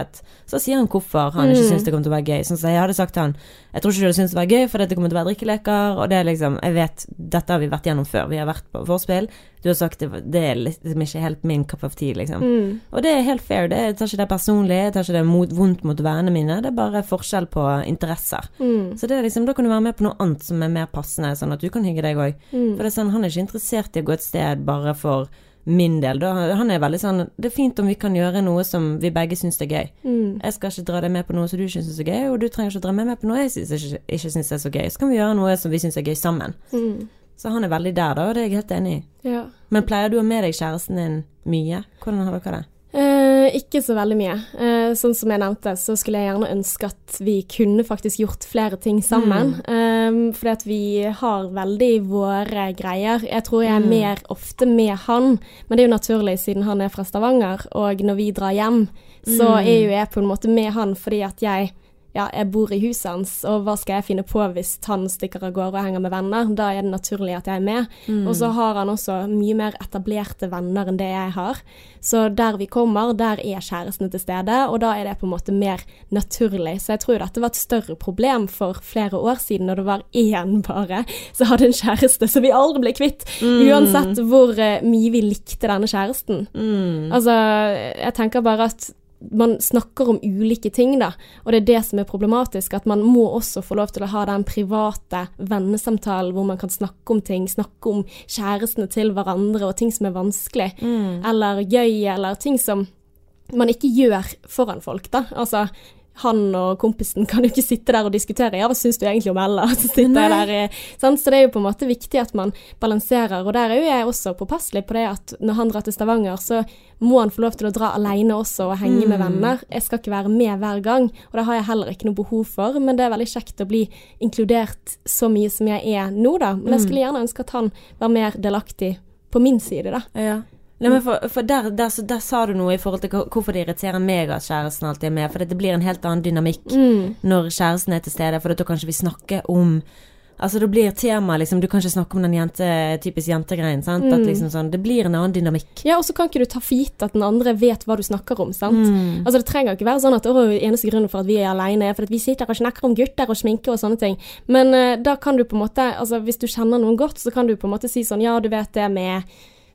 Speaker 1: så sier han hvorfor han ikke
Speaker 2: Mm.
Speaker 1: syns det kommer til å være gøy. Sånn som jeg hadde sagt til han jeg tror ikke du hadde syntes det var gøy, for det kommer til å være drikkeleker. Og det er liksom Jeg vet, dette har vi vært gjennom før. Vi har vært på vorspiel. Du har sagt det, det er liksom ikke helt min cup of tea, liksom.
Speaker 2: Mm.
Speaker 1: Og det er helt fair. Det, jeg tar ikke det personlig, jeg tar ikke det mot, vondt mot vennene mine. Det er bare forskjell på interesser.
Speaker 2: Mm.
Speaker 1: Så det er liksom, da kan du være med på noe annet som er mer passende, sånn at du kan hygge deg òg.
Speaker 2: Mm.
Speaker 1: For det er sånn, han er ikke interessert i å gå et sted bare for min del. Da, han er veldig sånn Det er fint om vi kan gjøre noe som vi begge syns er gøy.
Speaker 2: Mm.
Speaker 1: Jeg skal ikke dra deg med på noe som du syns er så gøy, og du trenger ikke å dra meg med på noe jeg synes, ikke, ikke syns er så gøy. Så kan vi gjøre noe som vi syns er gøy sammen.
Speaker 2: Mm.
Speaker 1: Så han er veldig der, da, og det er jeg helt enig i.
Speaker 2: Ja.
Speaker 1: Men pleier du å ha med deg kjæresten din mye? Hvordan har dere det?
Speaker 2: Eh, ikke så veldig mye. Eh, sånn som jeg nevnte, så skulle jeg gjerne ønske at vi kunne faktisk gjort flere ting sammen. Mm. fordi at vi har veldig våre greier. Jeg tror jeg er
Speaker 1: Mm.
Speaker 2: mer ofte med han, men det er jo naturlig siden han er fra Stavanger. Og når vi drar hjem, så
Speaker 1: Mm.
Speaker 2: er jo jeg på en måte med han fordi at jeg ja, jeg bor i huset hans, og hva skal jeg finne på hvis han stikker av gårde og henger med venner? Da er det naturlig at jeg er med.
Speaker 1: Mm.
Speaker 2: Og så har han også mye mer etablerte venner enn det jeg har. Så der vi kommer, der er kjærestene til stede, og da er det på en måte mer naturlig. Så jeg tror dette var et større problem for flere år siden, når det var én bare som hadde en kjæreste som vi aldri ble kvitt. Uansett hvor eh, mye vi likte denne kjæresten.
Speaker 1: Mm.
Speaker 2: Altså, jeg tenker bare at man snakker om ulike ting, da, og det er det som er problematisk. At man må også få lov til å ha den private vennesamtalen hvor man kan snakke om ting, snakke om kjærestene til hverandre og ting som er vanskelig,
Speaker 1: Mm.
Speaker 2: eller gøy, eller ting som man ikke gjør foran folk, da. Altså, han og kompisen kan jo ikke sitte der og diskutere ja, hva syns du egentlig om Ella? Så, der, sant? så det er jo på en måte viktig at man balanserer, og der er jo jeg også påpasselig på det at når han drar til Stavanger, så må han få lov til å dra alene også og henge med
Speaker 1: Mm.
Speaker 2: venner. Jeg skal ikke være med hver gang, og det har jeg heller ikke noe behov for, men det er veldig kjekt å bli inkludert så mye som jeg er nå, da. Men jeg
Speaker 1: Mm.
Speaker 2: skulle gjerne ønske at han var mer delaktig på min side, da.
Speaker 1: Ja. Nei, men for, for der, der, der, der sa du noe i forhold til hvorfor det irriterer meg at kjæresten alltid er med. For det blir en helt annen dynamikk
Speaker 2: Mm.
Speaker 1: når kjæresten er til stede, for da kan ikke vi snakke om Altså det blir tema, liksom. Du kan ikke snakke om den jente, typisk jentegreien.
Speaker 2: Mm.
Speaker 1: liksom sånn, Det blir en annen dynamikk.
Speaker 2: Ja, og så kan ikke du ta for gitt at den andre vet hva du snakker om, sant.
Speaker 1: Mm.
Speaker 2: Altså Det trenger ikke være sånn at å, eneste grunnen for at vi er alene, er for at vi sitter og snakker om gutter og sminke og sånne ting. Men uh, da kan du på en måte, altså hvis du kjenner noen godt, så kan du på en måte si sånn ja, du vet det med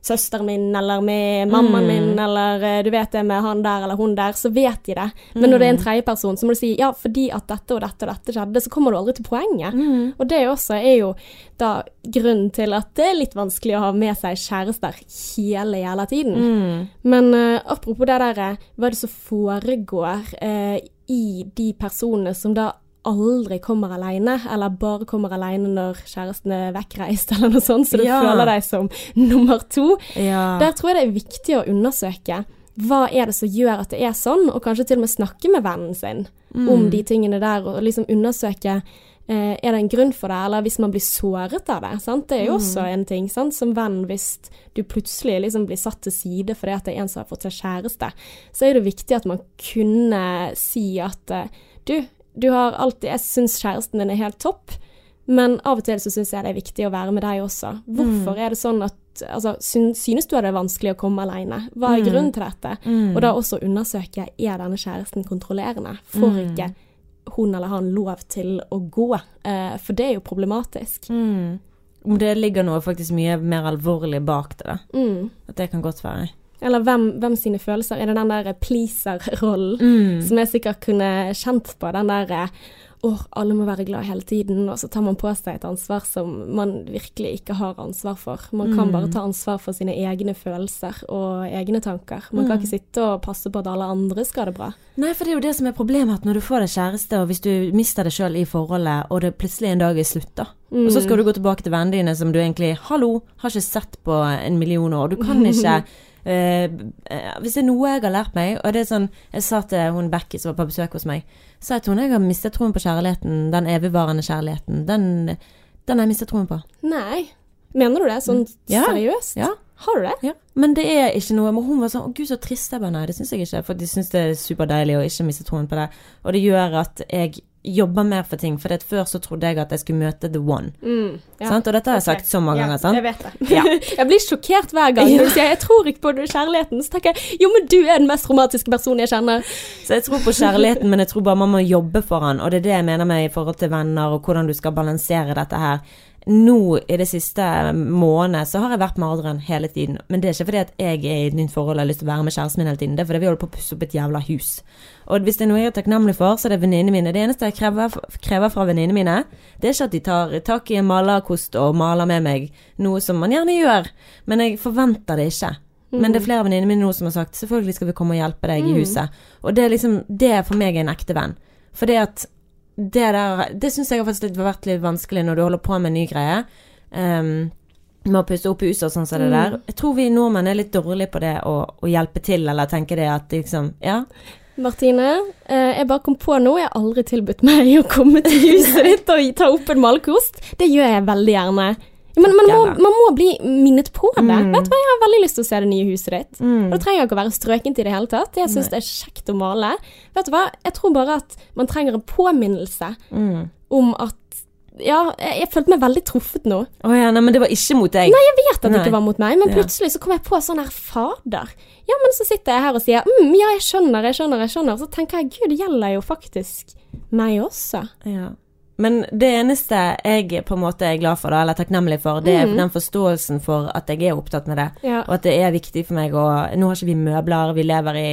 Speaker 2: søsteren min, eller med mammaen
Speaker 1: Mm.
Speaker 2: min, eller eh, du vet det med han der eller hun der, så vet de det. Men når det er en tredjeperson, så må du si ja, fordi at dette og dette og dette skjedde, så kommer du aldri til poenget.
Speaker 1: Mm.
Speaker 2: Og det også er jo da grunnen til at det er litt vanskelig å ha med seg kjærester hele jævla tiden.
Speaker 1: Mm.
Speaker 2: Men uh, apropos det der, eh, hva er det som foregår uh, i de personene som da aldri kommer alene, eller bare kommer alene når kjæresten er vekkreist, eller noe sånt, så du
Speaker 1: Ja.
Speaker 2: føler deg som nummer to.
Speaker 1: Ja.
Speaker 2: Der tror jeg det er viktig å undersøke hva er det som gjør at det er sånn, og kanskje til og med snakke med vennen sin om de tingene der, og liksom undersøke eh, er det en grunn for det, eller hvis man blir såret av det. Sant? Det er jo også en ting. Sant? Som venn, hvis du plutselig liksom blir satt til side fordi at det er en som har fått seg kjæreste, så er det viktig at man kunne si at eh, du, du har alltid Jeg syns kjæresten din er helt topp. Men av og til så syns jeg det er viktig å være med deg også. Hvorfor er det sånn at Altså, synes du at det er vanskelig å komme alene? Hva er grunnen til dette?
Speaker 1: Mm.
Speaker 2: Og da også undersøke er denne kjæresten kontrollerende. Får ikke hun eller han lov til å gå? Eh, for det er jo problematisk.
Speaker 1: Mm. Om det ligger noe faktisk mye mer alvorlig bak det, da.
Speaker 2: Mm.
Speaker 1: At det kan godt være.
Speaker 2: Eller hvem, hvem sine følelser? Er det den der pleaser-rollen
Speaker 1: Mm.
Speaker 2: som jeg sikkert kunne kjent på? Den der eh, åh, alle må være glad hele tiden, og så tar man på seg et ansvar som man virkelig ikke har ansvar for. Man kan
Speaker 1: Mm.
Speaker 2: bare ta ansvar for sine egne følelser og egne tanker. Man kan
Speaker 1: Mm.
Speaker 2: ikke sitte og passe på at alle andre skal ha det bra.
Speaker 1: Nei, for det er jo det som er problemet, at når du får deg kjæreste, og hvis du mister deg sjøl i forholdet, og det plutselig en dag er slutt, da. Og så skal du gå tilbake til vennene dine som du egentlig Hallo, har ikke sett på en million år. Du kan ikke eh, eh, Hvis det er noe jeg har lært meg, og det er sånn Jeg sa til hun Becky som var på besøk hos meg, sa jeg til hun jeg har mistet troen på kjærligheten, den evigvarende kjærligheten. Den, den har jeg mistet troen på.
Speaker 2: Nei. Mener du det? Sånn
Speaker 1: Ja.
Speaker 2: seriøst?
Speaker 1: Ja.
Speaker 2: Har du det?
Speaker 1: Ja. Men det er ikke noe Men hun var sånn 'Å, gud, så trist'. Jeg bare nei, det syns jeg ikke. For de syns det er superdeilig å ikke miste troen på det. Og det gjør at jeg jobber mer for ting. For før så trodde jeg at jeg skulle møte the one.
Speaker 2: Mm, ja.
Speaker 1: Sant? Og dette har jeg sagt så mange
Speaker 2: Ja,
Speaker 1: ganger. sant?
Speaker 2: Jeg vet det.
Speaker 1: Ja.
Speaker 2: jeg blir sjokkert hver gang du sier 'jeg tror ikke på kjærligheten'. Så tenker jeg 'jo, men du er den mest romantiske personen jeg kjenner'.
Speaker 1: Så jeg tror på kjærligheten, men jeg tror bare man må jobbe for han. Og det er det jeg mener med i forhold til venner, og hvordan du skal balansere dette her. Nå i det siste måned så har jeg vært med Adrian hele tiden. Men det er ikke fordi at jeg er i et nytt forhold og har lyst til å være med kjæresten min hele tiden. Det er fordi vi holder på å pusse opp et jævla hus. Og hvis det er noe jeg er takknemlig for, så er det venninnene mine. Det eneste jeg krever, krever fra venninnene mine, det er ikke at de tar tak i en malerkost og maler med meg, noe som man gjerne gjør. Men jeg forventer det ikke. Men det er flere av venninnene mine nå som har sagt selvfølgelig skal vi komme og hjelpe deg i huset. Og det er liksom, det er for meg en ekte venn. For det at det der Det syns jeg har faktisk litt, vært litt vanskelig når du holder på med en ny greie. Um, med å pusse opp huset og sånn som det der. Jeg tror vi nordmenn er litt dårlige på det å, å hjelpe til, eller tenke det at liksom Ja.
Speaker 2: Martine, eh, jeg bare kom på nå, jeg har aldri tilbudt meg å komme til huset ditt og ta opp en malerkost. Det gjør jeg veldig gjerne. Ja, Men man må, man må bli minnet på det.
Speaker 1: Mm.
Speaker 2: Vet du hva, Jeg har veldig lyst til å se det nye huset ditt.
Speaker 1: Mm.
Speaker 2: Og det trenger ikke å være strøkent i det hele tatt. Jeg syns det er kjekt å male. Vet du hva, jeg tror bare at man trenger en påminnelse
Speaker 1: Mm.
Speaker 2: om at Ja, jeg, jeg følte meg veldig truffet nå.
Speaker 1: Å ja, nei, men det var ikke mot deg.
Speaker 2: Nei, Jeg vet at det
Speaker 1: Nei.
Speaker 2: ikke var mot meg, men plutselig så kom jeg på sånn her Fader. Ja, men så sitter jeg her og sier mm, ja, jeg skjønner, jeg skjønner, jeg skjønner. Så tenker jeg gud, det gjelder jo faktisk meg også.
Speaker 1: Ja. Men det eneste jeg på en måte er glad for, da, eller takknemlig for, det er
Speaker 2: Mm.
Speaker 1: den forståelsen for at jeg er opptatt med det.
Speaker 2: Ja.
Speaker 1: Og at det er viktig for meg å Nå har ikke vi møbler, vi lever i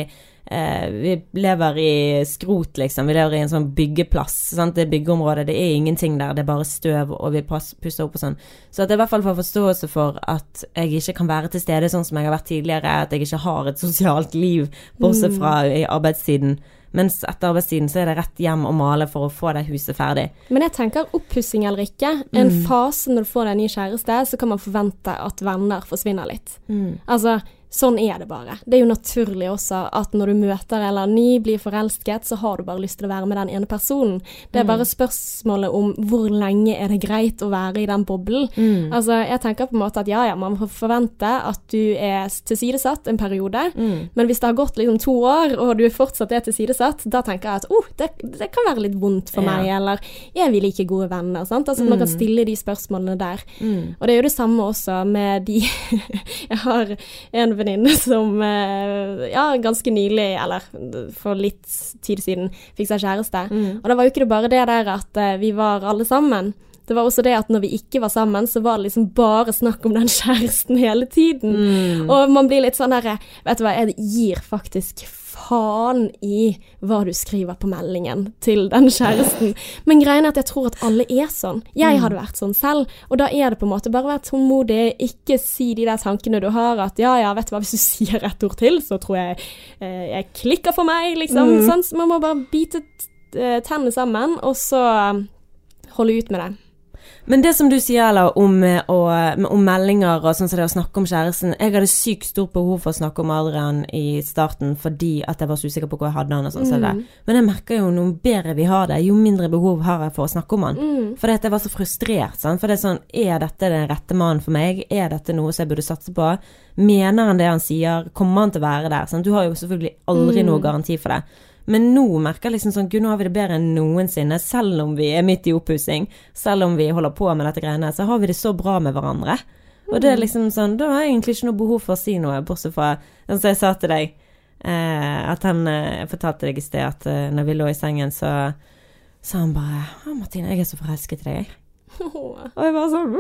Speaker 1: eh, Vi lever i skrot, liksom. Vi lever i en sånn byggeplass. Sant? Det er byggeområde, det er ingenting der, det er bare støv, og vi pusser opp og sånn. Så at jeg i hvert fall får forståelse for at jeg ikke kan være til stede sånn som jeg har vært tidligere, at jeg ikke har et sosialt liv, bortsett fra i arbeidstiden. Mens etter arbeidstiden så er det rett hjem og male for å få det huset ferdig.
Speaker 2: Men jeg tenker oppussing eller ikke. En fase når du får deg ny kjæreste, så kan man forvente at venner forsvinner litt. Altså, sånn er det bare. Det er jo naturlig også at når du møter eller ny, blir forelsket, så har du bare lyst til å være med den ene personen. Det er bare spørsmålet om hvor lenge er det greit å være i den boblen.
Speaker 1: Mm.
Speaker 2: Altså, jeg tenker på en måte at ja, ja, man får forvente at du er tilsidesatt en periode,
Speaker 1: Mm.
Speaker 2: men hvis det har gått liksom to år, og du fortsatt er tilsidesatt, da tenker jeg at oh, det, det kan være litt vondt for
Speaker 1: Ja.
Speaker 2: meg, eller er vi like gode venner? Sant? Altså, Man kan stille de spørsmålene der.
Speaker 1: Mm.
Speaker 2: Og det er jo det samme også med de Jeg har en venninne som eh, ja, ganske nylig, eller for litt tid siden, fikk seg kjæreste.
Speaker 1: Mm.
Speaker 2: Og da var jo ikke det bare det der at eh, vi var alle sammen. Det var også det at når vi ikke var sammen, så var det liksom bare snakk om den kjæresten hele tiden.
Speaker 1: Mm.
Speaker 2: Og man blir litt sånn derre Vet du hva, jeg gir faktisk faen i hva du skriver på meldingen til den kjæresten. Men greien er at jeg tror at alle er sånn. Jeg hadde vært sånn selv, og da er det på en måte bare å være tålmodig, ikke si de der tankene du har at ja ja, vet du hva, hvis du sier ett ord til, så tror jeg eh, jeg klikker for meg, liksom.
Speaker 1: Mm.
Speaker 2: Sånn, så man må bare bite eh, tennene sammen, og så eh, holde ut med det.
Speaker 1: Men det som du sier, eller om, eh, om meldinger og sånn som det å snakke om kjæresten Jeg hadde sykt stort behov for å snakke om Adrian i starten fordi at jeg var så usikker på hvor jeg hadde han og sånn. Mm. Men jeg merker jo noe bedre vi har det, jo mindre behov har jeg for å snakke om han.
Speaker 2: Mm.
Speaker 1: Fordi at jeg var så frustrert. Sant? For det er sånn Er dette den rette mannen for meg? Er dette noe som jeg burde satse på? Mener han det han sier? Kommer han til å være der? Sant? Du har jo selvfølgelig aldri noe garanti for det. Men nå merker jeg liksom sånn Gud, nå har vi det bedre enn noensinne. Selv om vi er midt i oppussing, selv om vi holder på med dette greiene, så har vi det så bra med hverandre. Og det er liksom sånn Da har jeg egentlig ikke noe behov for å si noe, bortsett fra sånn som jeg sa til deg. Eh, at han eh, Jeg fortalte deg i sted at eh, når vi lå i sengen, så sa han bare Å, Martine, jeg er så forelsket i deg. Og jeg bare sånn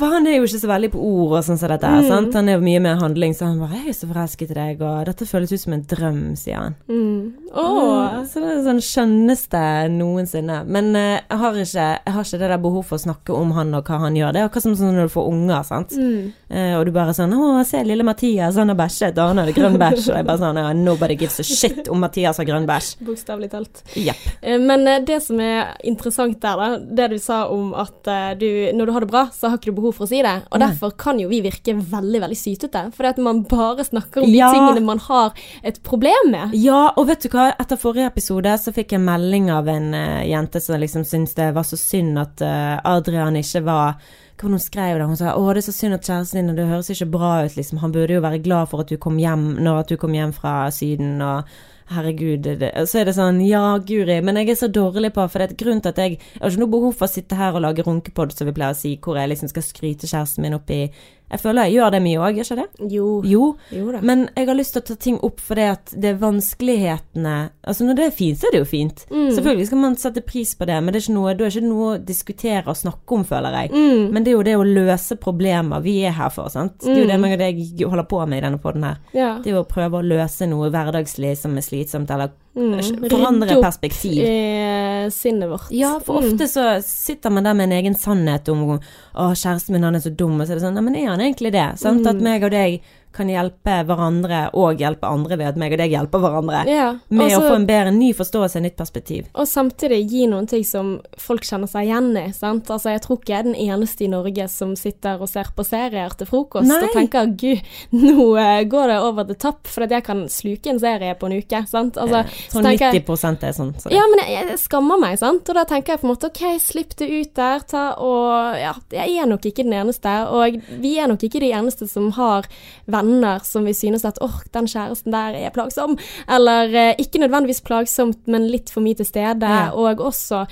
Speaker 1: For han er jo ikke så veldig på ord og sånn som dette her, sant. Han er mye mer handling, så han bare 'Jeg er så forelsket i deg', og 'dette føles ut som en drøm', sier han.
Speaker 2: Mm. Oh.
Speaker 1: Så det er sånn skjønneste noensinne. Men uh, jeg, har ikke, jeg har ikke det der behov for å snakke om han og hva han gjør. Det er akkurat som sånn når du får unger, sant.
Speaker 2: Mm.
Speaker 1: Uh, og du bare sånn 'Å, se lille Mathias, han har bæsjet, og han hadde grønn bæsj'. Og jeg bare sånn 'Nobody gives a shit om Mathias har grønn bæsj'.
Speaker 2: Bokstavelig talt.
Speaker 1: Yep.
Speaker 2: Uh, Men eh, det som er interessant der, da, det du sa om at eh, du, når du har det bra, så har ikke du behov for å si det. Og
Speaker 1: Nei.
Speaker 2: derfor kan jo vi virke veldig, veldig sytete. Fordi at man bare snakker om de tingene man har et problem med.
Speaker 1: Ja, og vet du hva? Etter forrige episode så fikk jeg melding av en uh, jente som liksom syntes det var så synd at uh, Adrian ikke var hva var hun skrev da? Hun sa å, det er så synd at kjæresten din, og det høres ikke bra ut, liksom. Han burde jo være glad for at du kom hjem når at du kom hjem fra Syden, og herregud det. Så er det sånn, ja, guri, men jeg er så dårlig på For det er et grunn til at jeg Jeg har ikke noe behov for å sitte her og lage runkepod, som vi pleier å si, hvor jeg liksom skal skryte kjæresten min opp i Jeg føler jeg gjør det mye òg, gjør ikke det?
Speaker 2: Jo.
Speaker 1: Jo.
Speaker 2: Jo.
Speaker 1: Men jeg har lyst til å ta ting opp fordi at det er vanskelighetene Altså når det er fint, så er det jo fint.
Speaker 2: Mm.
Speaker 1: Selvfølgelig skal man sette pris på det, men det er ikke noe, da er ikke noe å diskutere og snakke om, føler jeg.
Speaker 2: Mm.
Speaker 1: Men det er jo det å løse problemer vi er her for, sant. Det er jo det meg og deg holder på med i denne poden her.
Speaker 2: Ja.
Speaker 1: Det er jo å prøve å løse noe hverdagslig som er slitsomt, eller
Speaker 2: Mm.
Speaker 1: forandre
Speaker 2: Rydde opp i sinnet vårt.
Speaker 1: Ja, for
Speaker 2: Mm.
Speaker 1: ofte så sitter man der med en egen sannhet om å, kjæresten min han er så dum, og så er det sånn, nei, men er han egentlig det? Sant?
Speaker 2: Mm.
Speaker 1: At meg og deg kan hjelpe hverandre, og hjelpe andre ved at meg og deg hjelper hverandre.
Speaker 2: Ja.
Speaker 1: Med å få en bedre ny forståelse, nytt perspektiv.
Speaker 2: Og samtidig gi noen ting som folk kjenner seg igjen i. sant? Altså, Jeg tror ikke jeg er den eneste i Norge som sitter og ser på serier til frokost
Speaker 1: Nei.
Speaker 2: og tenker gud, nå eh, går det over the top, for at jeg kan sluke en serie på en uke. sant? Altså,
Speaker 1: Eh,
Speaker 2: så
Speaker 1: Sånn
Speaker 2: jeg-
Speaker 1: 90 er sånn. Så
Speaker 2: ja, men jeg, jeg skammer meg, sant. Og da tenker jeg på en måte OK, slipp det ut der. Ta og Ja, jeg er nok ikke den eneste. Og vi er nok ikke de eneste som har venner som vi synes at åh, den kjæresten der er plagsom. Eller eh, ikke nødvendigvis plagsomt, men litt for mye til stede.
Speaker 1: Ja.
Speaker 2: Og også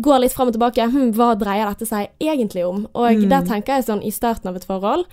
Speaker 2: går litt fram og tilbake. Hm, hva dreier dette seg egentlig om? Og
Speaker 1: Mm.
Speaker 2: der tenker jeg sånn, i starten av et forhold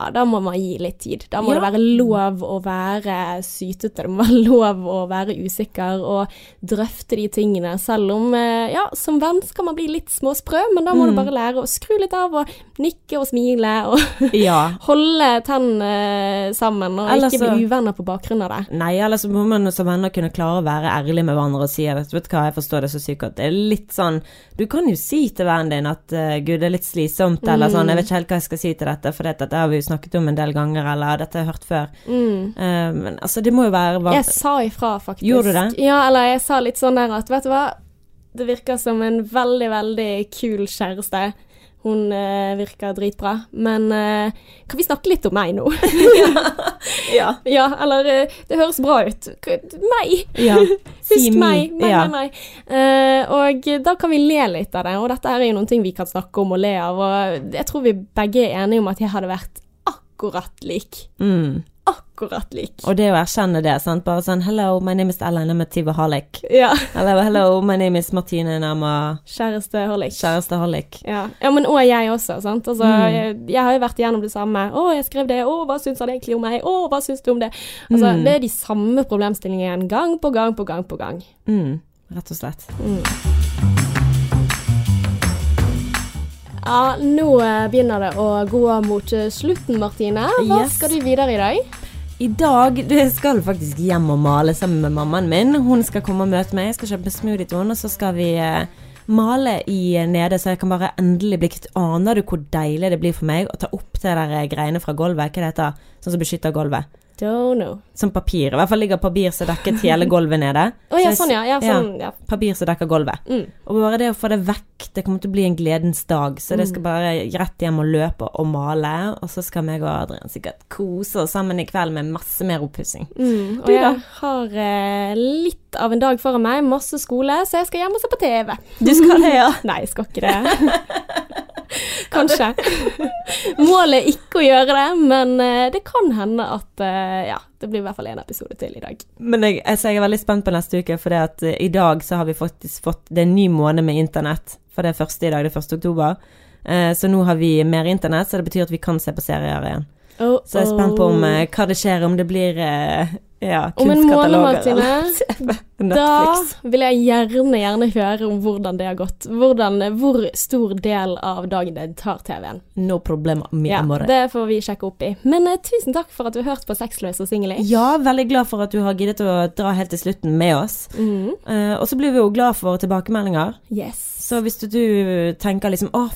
Speaker 2: ja, da må man gi litt tid. Da må
Speaker 1: Ja.
Speaker 2: det være lov å være sytete, det må være lov å være usikker og drøfte de tingene. Selv om, eh, ja, som venn skal man bli litt småsprø, men da må
Speaker 1: Mm.
Speaker 2: du bare lære å skru litt av og nikke og smile og
Speaker 1: Ja.
Speaker 2: holde tennene sammen og
Speaker 1: Ellers
Speaker 2: ikke bli uvenner på bakgrunn av det.
Speaker 1: Nei, eller så må man som venner kunne klare å være ærlig med hverandre og si at vet du hva, jeg forstår det så sykt at det er litt sånn Du kan jo si til vennen din at eh, gud, det er litt slitsomt, eller
Speaker 2: Mm.
Speaker 1: sånn, jeg vet ikke helt hva jeg skal si til dette, for dette har vi jo snakket om en del ganger, eller dette har jeg hørt før.
Speaker 2: Mm.
Speaker 1: Uh, men altså, det må jo være var...
Speaker 2: Jeg sa ifra, faktisk.
Speaker 1: Gjorde du det?
Speaker 2: Ja, eller jeg sa litt sånn der at vet du hva, det virker som en veldig, veldig kul kjæreste. Hun uh, virker dritbra. Men uh, kan vi snakke litt om meg nå?
Speaker 1: Ja.
Speaker 2: ja, eller uh, Det høres bra ut. Meg!
Speaker 1: ja.
Speaker 2: Husk meg, meg,
Speaker 1: ja.
Speaker 2: meg, meg. Og da kan vi le litt av det. Og dette er jo noen ting vi kan snakke om og le av. Og jeg tror vi begge er enige om at jeg hadde vært akkurat lik.
Speaker 1: Mm.
Speaker 2: Akkurat lik.
Speaker 1: Og det å erkjenne det, sant. Bare sånn Hello, my name is Ellen, I'm a Tiva Harlik.
Speaker 2: Ja.
Speaker 1: Eller hello, my name is Martine, I'm a
Speaker 2: Kjæreste Harlik.
Speaker 1: kjæreste Halik.
Speaker 2: Ja. ja, men og jeg også, sant. Altså,
Speaker 1: Mm.
Speaker 2: jeg, jeg har jo vært igjennom det samme. 'Å, jeg skrev det. Å, hva syns han egentlig om meg? Å, hva syns du om det?' Altså,
Speaker 1: Mm.
Speaker 2: det er de samme problemstillingene gang på gang på gang på gang.
Speaker 1: Mm. Rett og slett.
Speaker 2: Ja, nå eh, begynner det å gå mot eh, slutten, Martine. Hva
Speaker 1: Yes.
Speaker 2: skal du videre i dag?
Speaker 1: I dag du skal faktisk hjem og male sammen med mammaen min. Hun skal komme og møte meg. Jeg skal kjøpe smoothie til henne, og så skal vi eh, male i nede, så jeg kan bare endelig bli kvitt Aner du hvor deilig det blir for meg å ta opp det der greiene fra gulvet? Hva det heter Sånn som beskytter gulvet?
Speaker 2: Don't know.
Speaker 1: Som papir. I hvert fall ligger papir som dekket hele gulvet nede.
Speaker 2: oh, ja, sånn ja. ja, sånn, ja.
Speaker 1: Papir som dekker gulvet.
Speaker 2: Mm.
Speaker 1: Og bare det å få det vekk, det kommer til å bli en gledens dag. Så det skal bare rett hjem og løpe og male. Og så skal meg og Adrian sikkert kose oss sammen i kveld med masse mer oppussing.
Speaker 2: Mm. Og jeg har eh, litt av en dag foran meg, masse skole, så jeg skal hjem og se på TV.
Speaker 1: Du skal det, ja?
Speaker 2: Nei, jeg skal ikke det. Kanskje. Målet er ikke å gjøre det, men eh, det kan hende at eh, ja, det blir i hvert fall en episode til i dag.
Speaker 1: Men jeg, altså, jeg er veldig spent på neste uke, for at eh, i dag så har vi faktisk fått Det er en ny måned med internett. For det er første i dag, det er 1. oktober. Så nå har vi mer internett, så det betyr at vi kan se på serier igjen.
Speaker 2: Oh,
Speaker 1: Så jeg er spent på om eh, hva det skjer, om det blir ja,
Speaker 2: Om en måned, Martine, Da vil jeg gjerne, gjerne høre om hvordan det har gått. Hvordan, hvor stor del av dagen det tar TV-en.
Speaker 1: No problem, mi
Speaker 2: Ja,
Speaker 1: amore.
Speaker 2: det får vi sjekke opp i. Men uh, tusen takk for at du har hørt på Sexløs og singel.
Speaker 1: Ja, veldig glad for at du har giddet å dra helt til slutten med oss.
Speaker 2: Mm.
Speaker 1: Uh, og så blir vi jo glad for tilbakemeldinger.
Speaker 2: Yes.
Speaker 1: Så hvis du, du tenker liksom Å,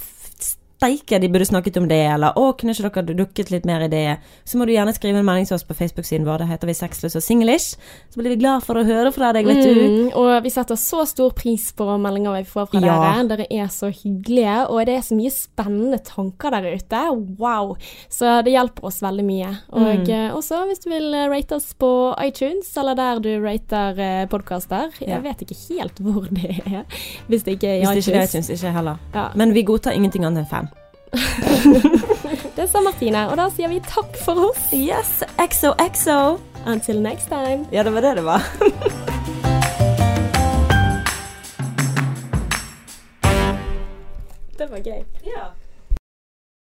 Speaker 1: steike, de burde snakket om det, eller Å, kunne ikke dere dukket litt mer i det? Så må du gjerne skrive en melding til oss på Facebook-siden vår. Det heter vi Sexløs og singlish. Så blir vi glad for å høre fra deg, vet du.
Speaker 2: Mm, og vi setter så stor pris på meldinger vi får fra
Speaker 1: Ja.
Speaker 2: dere. Dere er så hyggelige, og det er så mye spennende tanker der ute. Wow! Så det hjelper oss veldig mye. Og
Speaker 1: Mm.
Speaker 2: eh, også hvis du vil eh, rate oss på iTunes, eller der du rater podkaster. Jeg Ja. Vet ikke helt hvor det er, hvis det ikke er i iTunes.
Speaker 1: Hvis det ikke er
Speaker 2: iTunes,
Speaker 1: ikke heller.
Speaker 2: Ja.
Speaker 1: Men vi godtar ingenting annet enn fem.
Speaker 2: Det sa Martine, og da sier vi takk for oss.
Speaker 1: Yes, exo, exo.
Speaker 2: Until next time.
Speaker 1: Ja, det var det det var.
Speaker 2: Det var gøy.
Speaker 1: Ja.